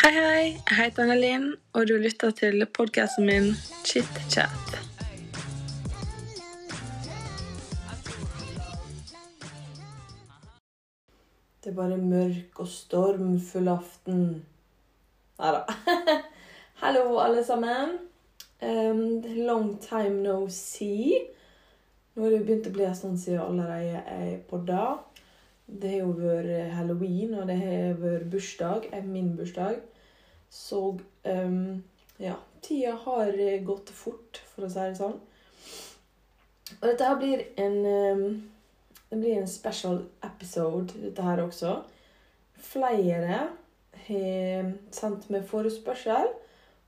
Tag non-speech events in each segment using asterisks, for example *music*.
Hei, hei. Jeg heter Anne-Linn, og du lytter til podkasten min Chit Chat. Det er bare mørk og stormfull aften. Nei da. *laughs* Hallo, alle sammen. Um, long time no see. Nå har det begynt å bli en stund siden allerede jeg podda. Det har jo vært halloween, og det har vært bursdag. er Min bursdag. Så um, ja. Tida har gått fort, for å si det sånn. Og dette her blir en um, det blir en special episode, dette her også. Flere har sendt meg forespørsel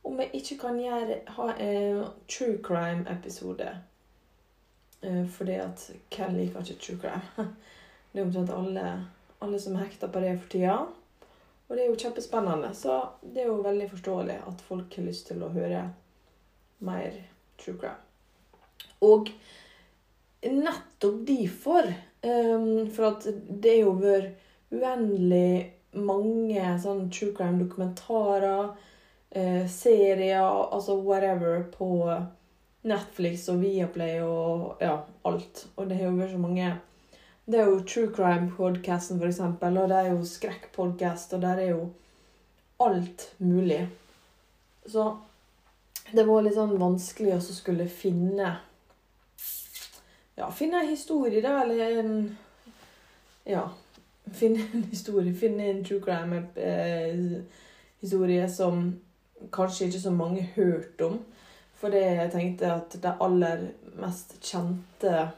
om jeg ikke kan gjøre, ha en true crime-episode. Eh, Fordi at hvem liker ikke true crime? *laughs* Det er omtrent alle, alle som hekter på det for tida. Og det er jo kjempespennende, så det er jo veldig forståelig at folk har lyst til å høre mer true crime. Og nettopp derfor um, For at det er jo vært uendelig mange sånn true crime-dokumentarer, eh, serier, altså whatever, på Netflix og Viaplay og ja, alt. Og det har jo vært så mange Det er jo True Crime-podkasten, eksempel, og det er jo skrekkpodkast, og der er jo alt mulig. Så det var litt sånn vanskelig å skulle finne ja, finne en historie, da, eller en Ja. Finne en historie. Finne en true crime-historie som kanskje ikke så mange hørte om. For det jeg tenkte at de aller mest kjente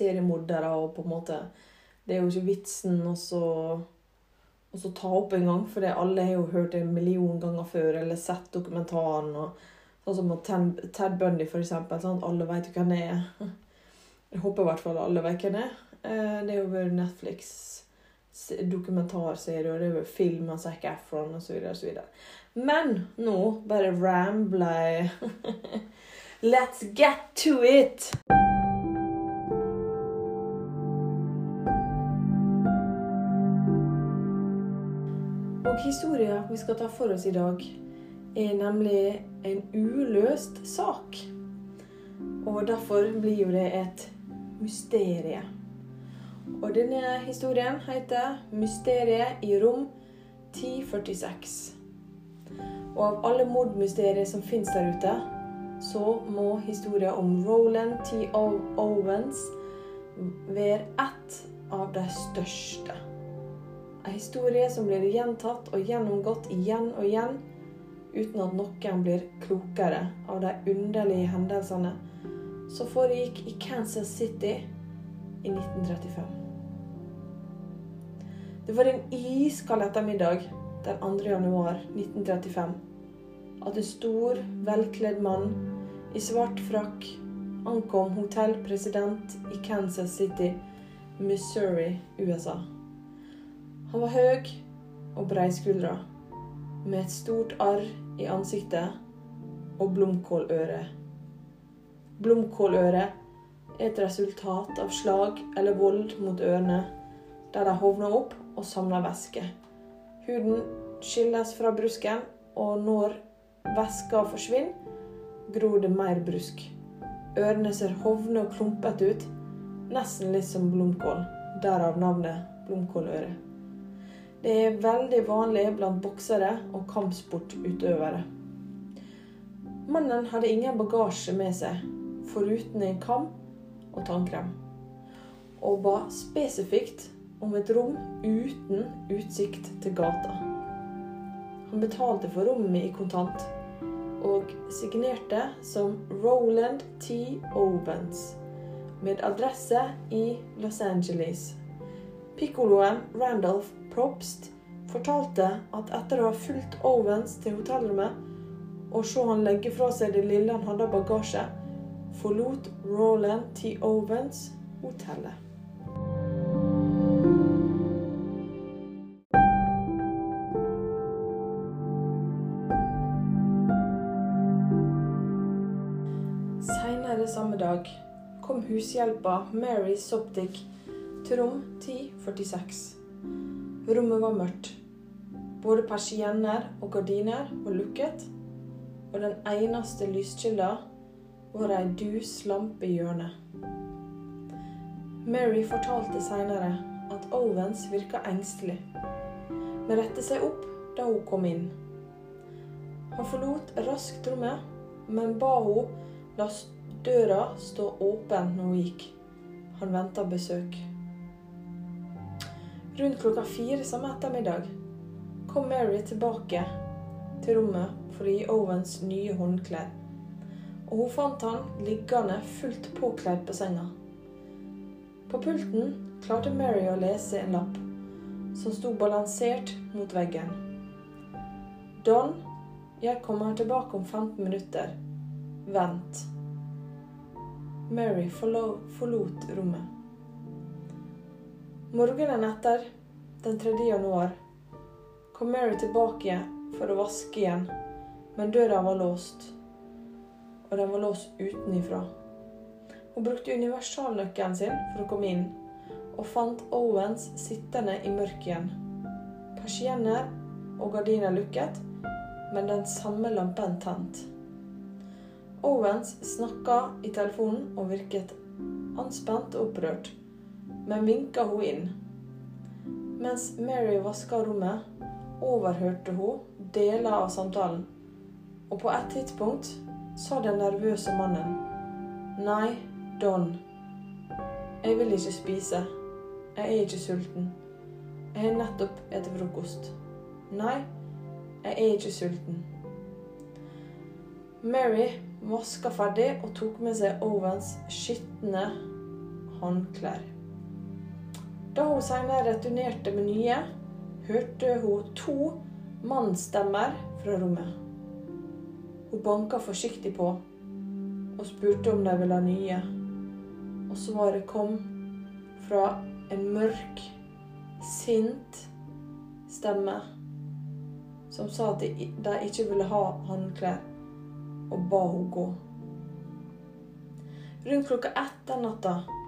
seriemordere og på en måte Det er jo ikke vitsen å ta opp en gang, for alle har jo hørt det en million ganger før, eller sett dokumentaren. og Sånn som Ted Bundy, for eksempel. Sant? Alle vet jo hvem han er. *laughs* Jeg håper i hvert fall alle vet hvem han er. Eh, Det er jo vært Netflix dokumentarserie, og det er jo film av Zac Efron osv. osv. Men nå bare rambler jeg. *laughs* Let's get to it! Historien vi skal ta for oss i dag, er nemlig en uløst sak. Og derfor blir jo det et mysterie. Og denne historien heter 'Mysteriet i rom 1046'. Og av alle mordmysterier som fins der ute, så må historien om Roland T. Owens være ett av de største. En historie som blir gjentatt og gjennomgått igjen og igjen uten at noen blir klokere av de underlige hendelsene som foregikk i Kansas City i 1935. Det var en iskald ettermiddag den 2. januar 1935 at en stor, velkledd mann i svart frakk ankom hotellpresident i Kansas City, Missouri, USA. Han var høy og breiskuldra, med et stort arr i ansiktet og blomkåløre. Blomkåløre er et resultat av slag eller vold mot ørene, der de hovner opp og samler væske. Huden skilles fra brusken, og når væska forsvinner, gror det mer brusk. Ørene ser hovne og klumpete ut, nesten litt som blomkål. Derav navnet blomkåløre. Det er veldig vanlig blant boksere og kampsportutøvere. Mannen hadde ingen bagasje med seg, foruten en kam og tannkrem, og ba spesifikt om et rom uten utsikt til gata. Han betalte for rommet i kontant, og signerte som Roland T. Owens, med adresse i Los Angeles. Piccoloen Randolph Probst fortalte at etter å ha fulgt Owens til hotellrommet og se han legge fra seg det lille han hadde av bagasje, forlot Roland T. Owens hotellet. Senere samme dag kom hushjelpa Mary Soptic til rom 1046. Rommet var mørkt. Både persienner og gardiner var lukket, og den eneste lyskilda var ei dus lampe i hjørnet. Mary fortalte seinere at Owens virka engstelig, men rette seg opp da hun kom inn. Han forlot raskt rommet, men ba hun la døra stå åpen når hun gikk. Han venta besøk. Rundt klokka fire samme ettermiddag kom Mary tilbake til rommet for å gi Owens nye håndklær. Og hun fant han liggende fullt påkledd på senga. På pulten klarte Mary å lese en lapp som sto balansert mot veggen. Don, jeg kommer tilbake om 15 minutter. Vent. Mary forlot rommet. Morgenen etter, den 3. januar, kom Mary tilbake for å vaske igjen, men døra var låst. Og den var låst utenifra. Hun brukte universalnøkkelen sin for å komme inn, og fant Owens sittende i mørket igjen. Persienner og gardiner lukket, men den samme lampen tent. Owens snakka i telefonen og virket anspent og opprørt, men vinka hun inn. Mens Mary vaska rommet, overhørte hun deler av samtalen, og på et tidspunkt sa den nervøse mannen Nei, Don. Jeg vil ikke spise. Jeg er ikke sulten. Jeg har nettopp spist frokost. Nei, jeg er ikke sulten. Mary vaska ferdig og tok med seg Owens skitne håndklær. Da hun senere returnerte med nye, hørte hun to mannsstemmer fra rommet. Hun banka forsiktig på og spurte om de ville ha nye. Og svaret kom fra en mørk, sint stemme som sa at de ikke ville ha håndklær, og ba hun gå. Rundt klokka ett den natta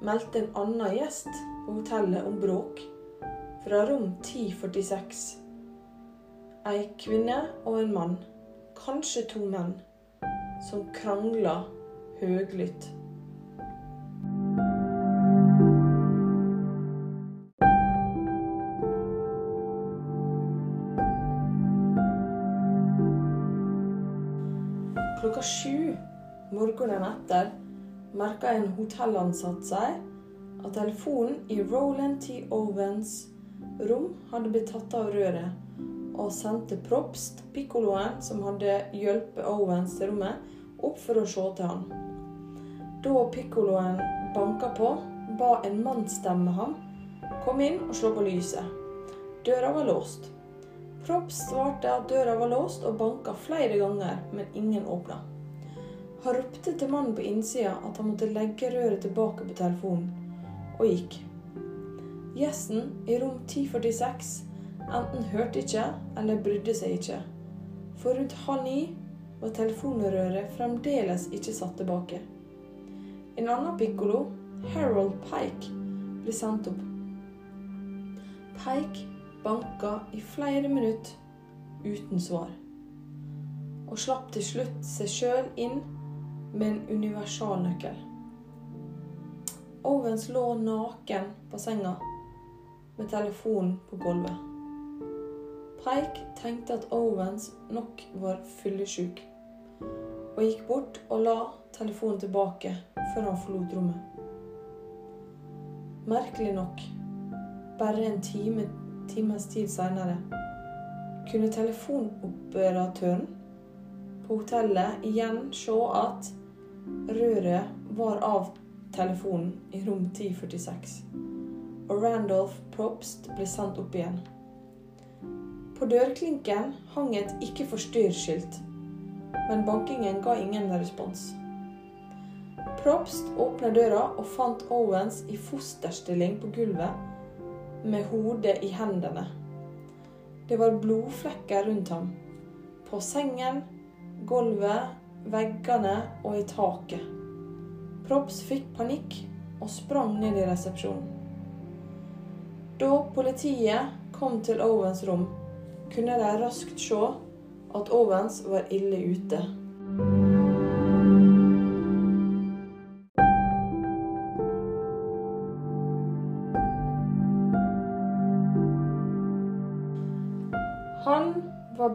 meldte en annen gjest på hotellet om bråk fra rom 1046. Ei kvinne og en mann, kanskje to menn, som krangla høglytt. Klokka sju morgenen etter merka en hotellansatt seg at telefonen i Roland T. Owens rom hadde blitt tatt av røret, og sendte Propst, pikkoloen som hadde hjulpet Owens til rommet, opp for å se til han. Da pikkoloen banka på, ba en mannsstemme ham kom inn og slå på lyset. Døra var låst. Propst svarte at døra var låst og banka flere ganger, men ingen åpna. Han ropte til mannen på innsida at han måtte legge røret tilbake på telefonen, og gikk. Gjesten i rom 1046 enten hørte ikke eller brydde seg ikke, for rundt halv ni var telefonrøret fremdeles ikke satt tilbake. En annen pikkolo, Harold Pike, ble sendt opp. Pike banka i flere minutter uten svar, og slapp til slutt seg sjøl inn med en universalnøkkel. Owens lå naken på senga med telefonen på gulvet. Preik tenkte at Owens nok var fyllesyk, og gikk bort og la telefonen tilbake før han forlot rommet. Merkelig nok, bare en time, times tid seinere, kunne telefonoperatøren på hotellet igjen se at røret var av telefonen i rom 1046, og Randolph Probst ble sendt opp igjen. På dørklinken hang et 'ikke forstyrr'-skilt, men bankingen ga ingen respons. Probst åpna døra og fant Owens i fosterstilling på gulvet med hodet i hendene. Det var blodflekker rundt ham. På sengen, gulvet, veggene og i taket. Props fikk panikk og sprang ned i resepsjonen. Da politiet kom til Owens rom, kunne de raskt se at Owens var ille ute.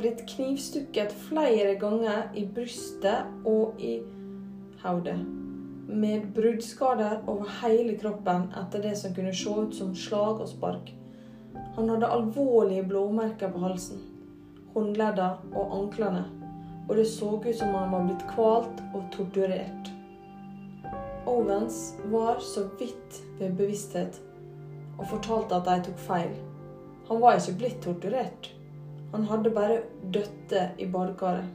Blitt knivstukket flere ganger i brystet og i hodet. Med bruddskader over hele kroppen etter det som kunne se ut som slag og spark. Han hadde alvorlige blåmerker på halsen, håndleddene og anklene, og det så ut som han var blitt kvalt og torturert. Owens var så vidt ved bevissthet og fortalte at de tok feil. Han var ikke blitt torturert. Han hadde bare dødd i badekaret.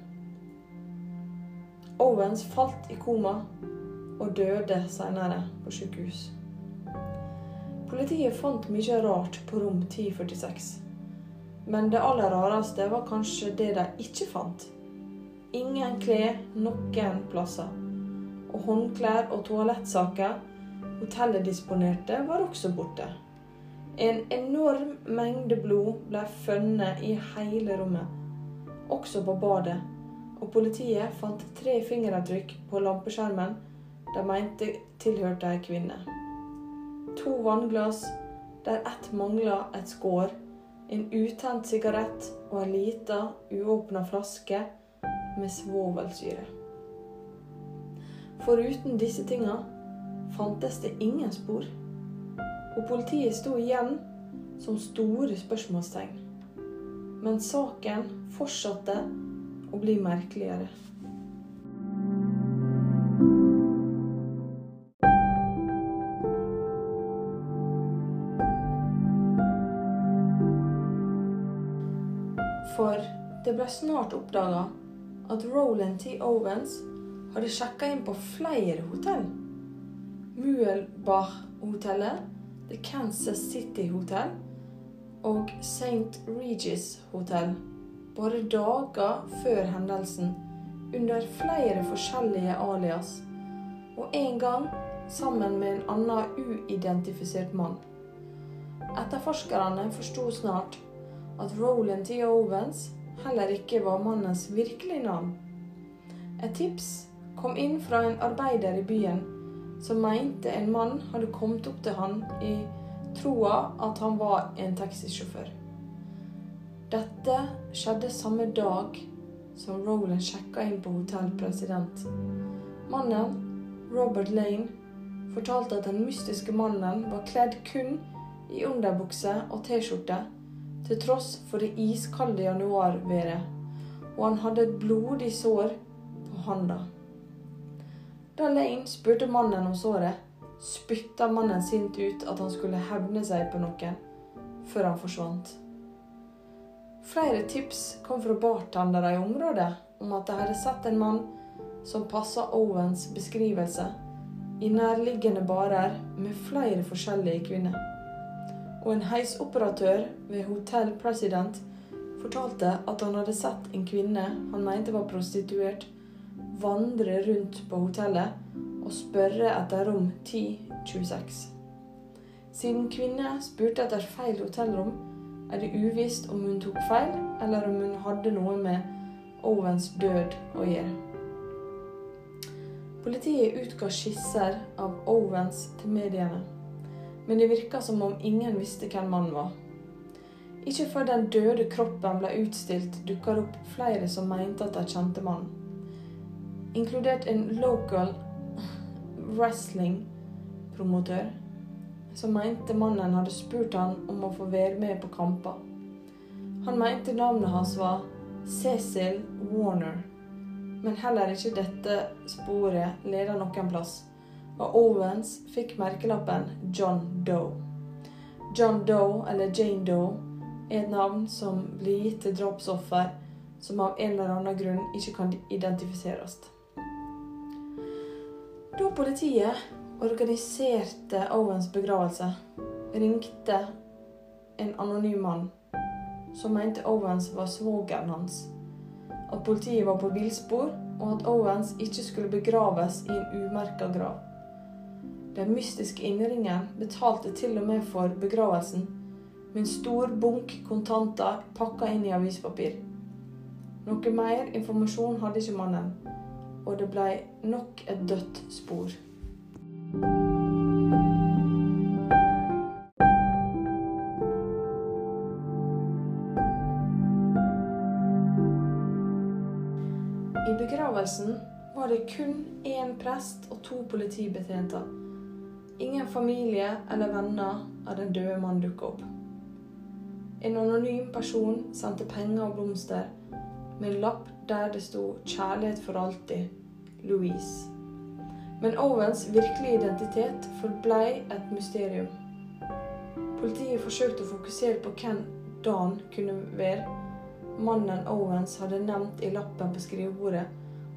Owens falt i koma og døde senere på sykehus. Politiet fant mye rart på rom 1046. Men det aller rareste var kanskje det de ikke fant. Ingen klær noen plasser. Og håndklær og toalettsaker hotellet disponerte, var også borte. En enorm mengde blod ble funnet i hele rommet, også på badet. Og politiet fant tre fingeravtrykk på lampeskjermen de mente tilhørte ei kvinne. To vannglass der ett mangla et skår, en utent sigarett og ei lita, uåpna flaske med svovelsyre. Foruten disse tinga fantes det ingen spor. Og politiet sto igjen som store spørsmålstegn. Men saken fortsatte å bli merkeligere. For det ble snart oppdaga at Roland T. Owens hadde sjekka inn på flere hotell. Muelbach-hotellet, The Kansas City Hotel og St. Regis Hotel bare dager før hendelsen under flere forskjellige alias, og en gang sammen med en annen uidentifisert mann. Etterforskerne forsto snart at Roland T. Owens heller ikke var mannens virkelige navn. Et tips kom inn fra en arbeider i byen som mente en mann hadde kommet opp til han i troa at han var en taxisjåfør. Dette skjedde samme dag som Roland sjekka inn på Hotell President. Mannen, Robert Lane, fortalte at den mystiske mannen var kledd kun i underbukse og T-skjorte, til tross for det iskalde januarværet, og han hadde et blodig sår på handa. Da Lane spurte mannen om såret, spytta mannen sint ut at han skulle hevne seg på noen, før han forsvant. Flere tips kom fra bartendere i området om at de hadde sett en mann som passa Owens beskrivelse, i nærliggende barer med flere forskjellige kvinner. Og en heisoperatør ved Hotel President fortalte at han hadde sett en kvinne han mente var prostituert, vandre rundt på hotellet og spørre etter rom 1026. Siden kvinne spurte etter feil hotellrom, er det uvisst om hun tok feil, eller om hun hadde noe med Owens død å gjøre. Politiet utga skisser av Owens til mediene, men det virka som om ingen visste hvem mannen var. Ikke før den døde kroppen ble utstilt, dukka det opp flere som mente at de kjente mannen, inkludert en local wrestling-promotør som mente mannen hadde spurt han om å få være med på kamper. Han mente navnet hans var Cecil Warner, men heller ikke dette sporet leda noen plass, og Owens fikk merkelappen John Doe. John Doe, eller Jane Doe, er et navn som blir gitt til drapsoffer som av en eller annen grunn ikke kan identifiseres. Da politiet organiserte Owens begravelse, ringte en anonym mann som mente Owens var svogeren hans. At politiet var på villspor, og at Owens ikke skulle begraves i en umerka grav. Den mystiske innringen betalte til og med for begravelsen, med en stor bunk kontanter pakka inn i avispapir. Noe mer informasjon hadde ikke mannen, og det ble nok et dødt spor. I begravelsen var det kun én prest og to politibetjenter. Ingen familie eller venner av den døde mannen dukka opp. En anonym person sendte penger og blomster med en lapp der det sto 'Kjærlighet for alltid', Louise. Men Owens virkelige identitet forblei et mysterium. Politiet forsøkte å fokusere på hvem Dan kunne være. Mannen Owens hadde nevnt i lappen på skrivebordet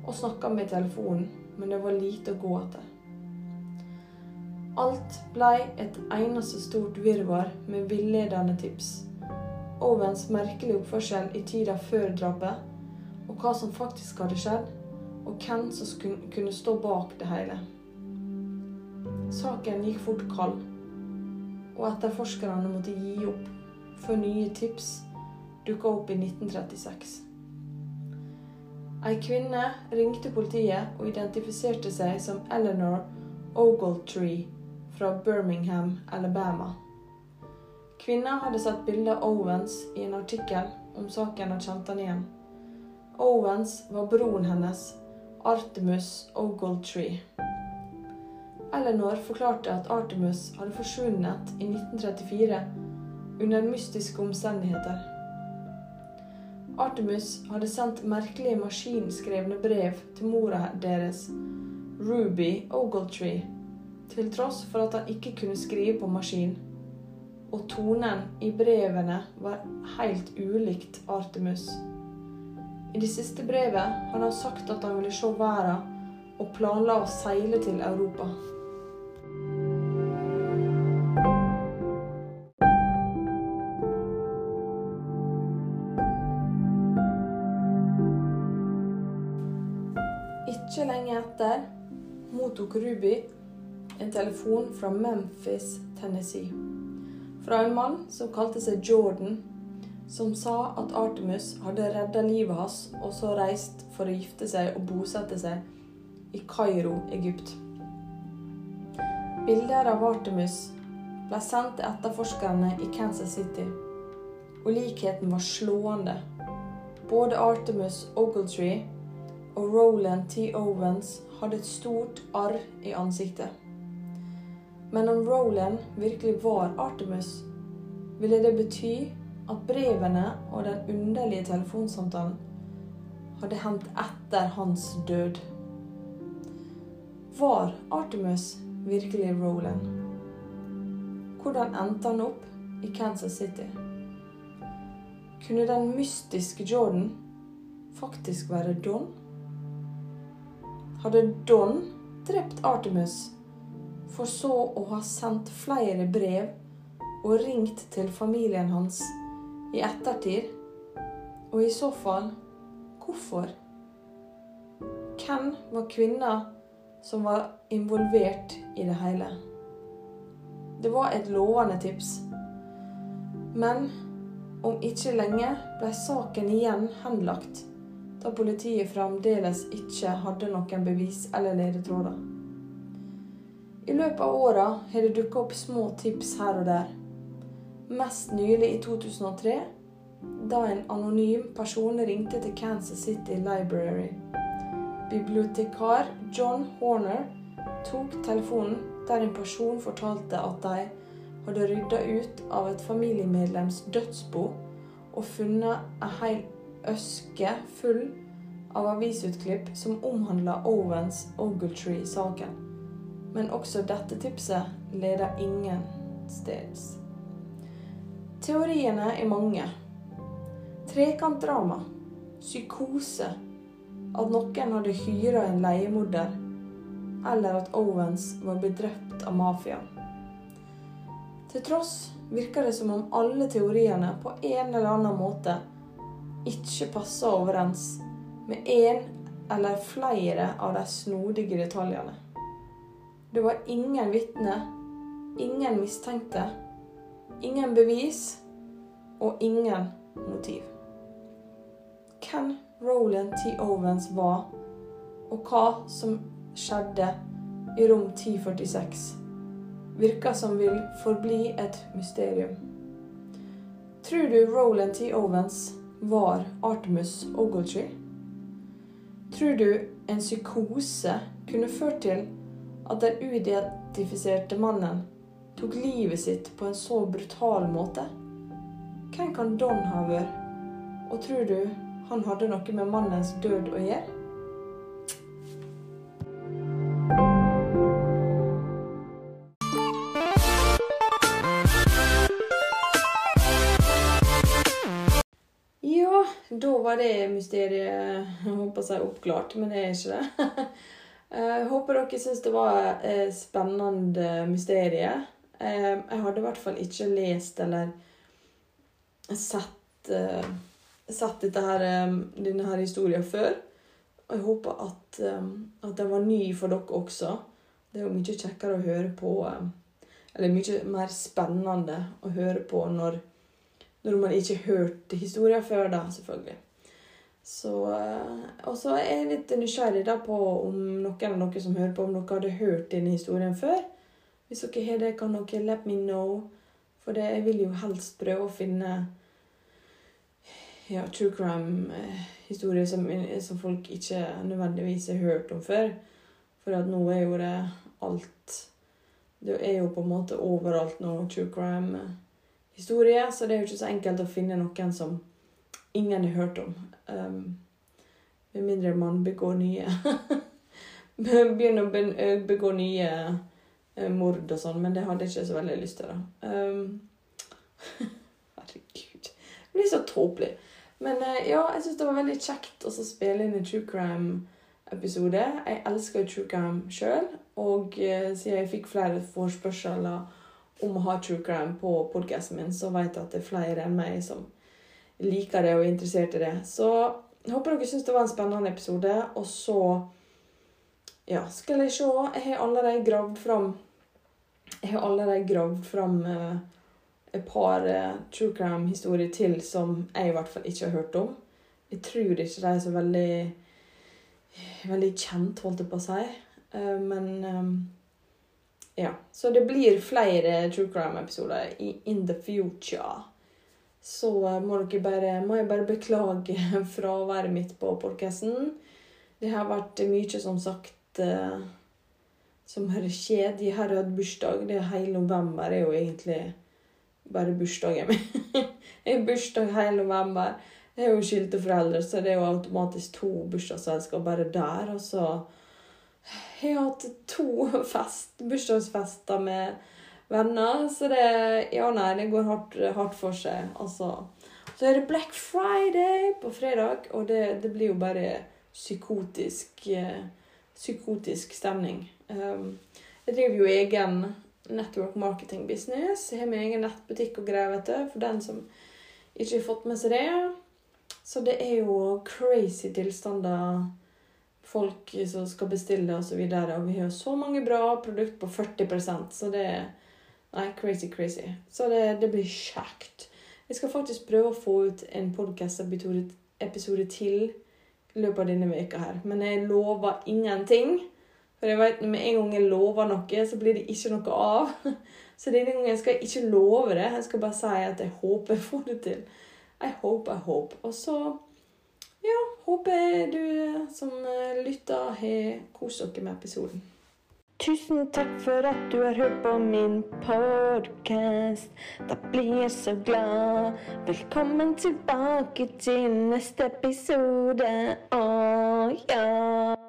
og snakka med telefonen, men det var lite å gå etter. Alt blei et eneste stort virvar med villedende tips. Owens merkelige oppførsel i tida før drapet, og hva som faktisk hadde skjedd, og hvem som kunne stå bak det hele. Saken gikk fort kald, og etterforskerne måtte gi opp før nye tips dukka opp i 1936. Ei kvinne ringte politiet og identifiserte seg som Eleanor Ogletree fra Birmingham, Alabama. Kvinna hadde sett bildet av Owens i en artikkel om saken og kjente han igjen. Owens var broren hennes, Artemus Ogletree. Eleanor forklarte at Artemus hadde forsvunnet i 1934 under mystiske omstendigheter. Artemus hadde sendt merkelige maskinskrevne brev til mora deres, Ruby Ogletree, til tross for at han ikke kunne skrive på maskin. Og tonen i brevene var helt ulikt Artemus. I det siste brevet hadde han sagt at han ville se verden, og planla å seile til Europa. Ikke lenge etter mottok Ruby en telefon fra Memphis, Tennessee. Fra en mann som kalte seg Jordan, som sa at Artemus hadde redda livet hans og så reist for å gifte seg og bosette seg i Kairo, Egypt. Bilder av Artemus ble sendt til etterforskerne i Kansas City, og likheten var slående. Både Artemus Ogletree og Roland T. Owens hadde et stort arr i ansiktet. Men om Roland virkelig var Artemus, ville det bety at brevene og den underlige telefonsamtalen hadde hendt etter hans død. Var Artemus virkelig Roland? Hvordan endte han opp i Kansas City? Kunne den mystiske Jordan faktisk være Don? Hadde Don drept Artemus, for så å ha sendt flere brev og ringt til familien hans i ettertid? Og i så fall hvorfor? Hvem var kvinna som var involvert i det hele? Det var et lovende tips. Men om ikke lenge ble saken igjen henlagt, da politiet fremdeles ikke hadde noen bevis eller ledetråder. I løpet av åra har det dukka opp små tips her og der. Mest nylig i 2003, da en anonym person ringte til Kansas City Library. Bibliotekar John Horner tok telefonen der en person fortalte at de hadde rydda ut av et familiemedlems dødsbo og funnet ei hel øske full av avisutklipp som omhandla Owens Ogletree-saken. Men også dette tipset leder ingen steds. Teoriene er mange. Trekantdrama, psykose, at noen hadde hyra en leiemorder, eller at Owens var bedrept av mafiaen. Til tross virker det som om alle teoriene på en eller annen måte ikke passer overens med én eller flere av de snodige detaljene. Det var ingen vitner, ingen mistenkte, ingen bevis og ingen motiv. Hvem Roland T. Owens var, og hva som skjedde i rom 1046, virker som vil forbli et mysterium. Tror du Roland T. Owens var Artemus Ogletree? Tror du en psykose kunne ført til at den uidentifiserte mannen tok livet sitt på en så brutal måte? Hvem kan Don ha vært? Og tror du han hadde noe med mannens død å gjøre? Ja, da var det mysteriet jeg håper jeg oppklart, men det er ikke det. Jeg *laughs* håper dere syns det var et spennende mysterie. Jeg hadde i hvert fall ikke lest eller sett, sett dette her, denne her historien før. Og jeg håper at, at den var ny for dere også. Det er jo mye kjekkere å høre på Eller mye mer spennende å høre på når, når man ikke har hørt historien før, da, selvfølgelig. Så, og så er jeg litt nysgjerrig da på om noen av dere som hører på, om dere hadde hørt denne historien før. Hvis dere har det, kan dere let me know. For det, jeg vil jo helst prøve å finne ja, true crime-historier som, som, folk ikke nødvendigvis har hørt om før. For at nå er jo det alt Det er jo på en måte overalt nå true crime-historier, så det er jo ikke så enkelt å finne noen som ingen har hørt om. Um, med mindre man begår nye *laughs* Begynner å begå nye mord og sånn, men det hadde jeg ikke så veldig lyst til. da. Um, *laughs* herregud. Det blir så tåpelig. Men uh, ja, jeg syns det var veldig kjekt å spille inn en true crime-episode. Jeg elsker true crime sjøl, og uh, siden jeg fikk flere forspørsler om å ha true crime på podkasten min, så vet jeg at det er flere enn meg som liker det og er interessert i det. Så jeg håper dere syns det var en spennende episode. Og så ja, skal jeg se. Jeg har allerede gravd fram Jeg har allerede gravd fram uh, et par uh, true crime-historier til som jeg i hvert fall ikke har hørt om. Jeg tror ikke de er så veldig veldig kjent, holdt jeg på å si. Uh, men um, ja. Så det blir flere true crime-episoder in the future. Så må, dere bare, må jeg bare beklage *laughs* fraværet mitt på podkasten. Det har vært mye, som sagt, uh, som har skjedd. Jeg har hatt bursdag. Det hele november er jo egentlig bare bursdagen min. *laughs* jeg har bursdag hele november. Jeg er jo skilte foreldre, så det er jo automatisk to bursdagsselskap bare der. Og så jeg har hatt to fest, bursdagsfester med venner. Så det Ja, nei, det går hardt, hardt for seg. Altså. Så er det Black Friday på fredag, og det, det blir jo bare psykotisk eh, Psykotisk stemning. Um, jeg driver jo egen network marketing business. Jeg har min egen nettbutikk og greier, vet du, for den som ikke har fått med seg det. Så det er jo crazy tilstander folk som skal bestille osv. Og, så og vi har så mange bra produkter på 40% så det er Nei, crazy, crazy. Så det, det blir kjekt. Jeg skal faktisk prøve å få ut en podkast-episode til løpet av denne veka her. Men jeg lover ingenting. For jeg vet med en gang jeg lover noe, så blir det ikke noe av. *laughs* Så denne gangen skal jeg ikke love det. Jeg skal bare si at jeg håper jeg får det til. I hope, I hope. Og så ja, håper du som lytter, har kost dere med episoden. Tusen takk for at du har hørt på min podkast. Da blir jeg så glad. Velkommen tilbake til neste episode. Å ja.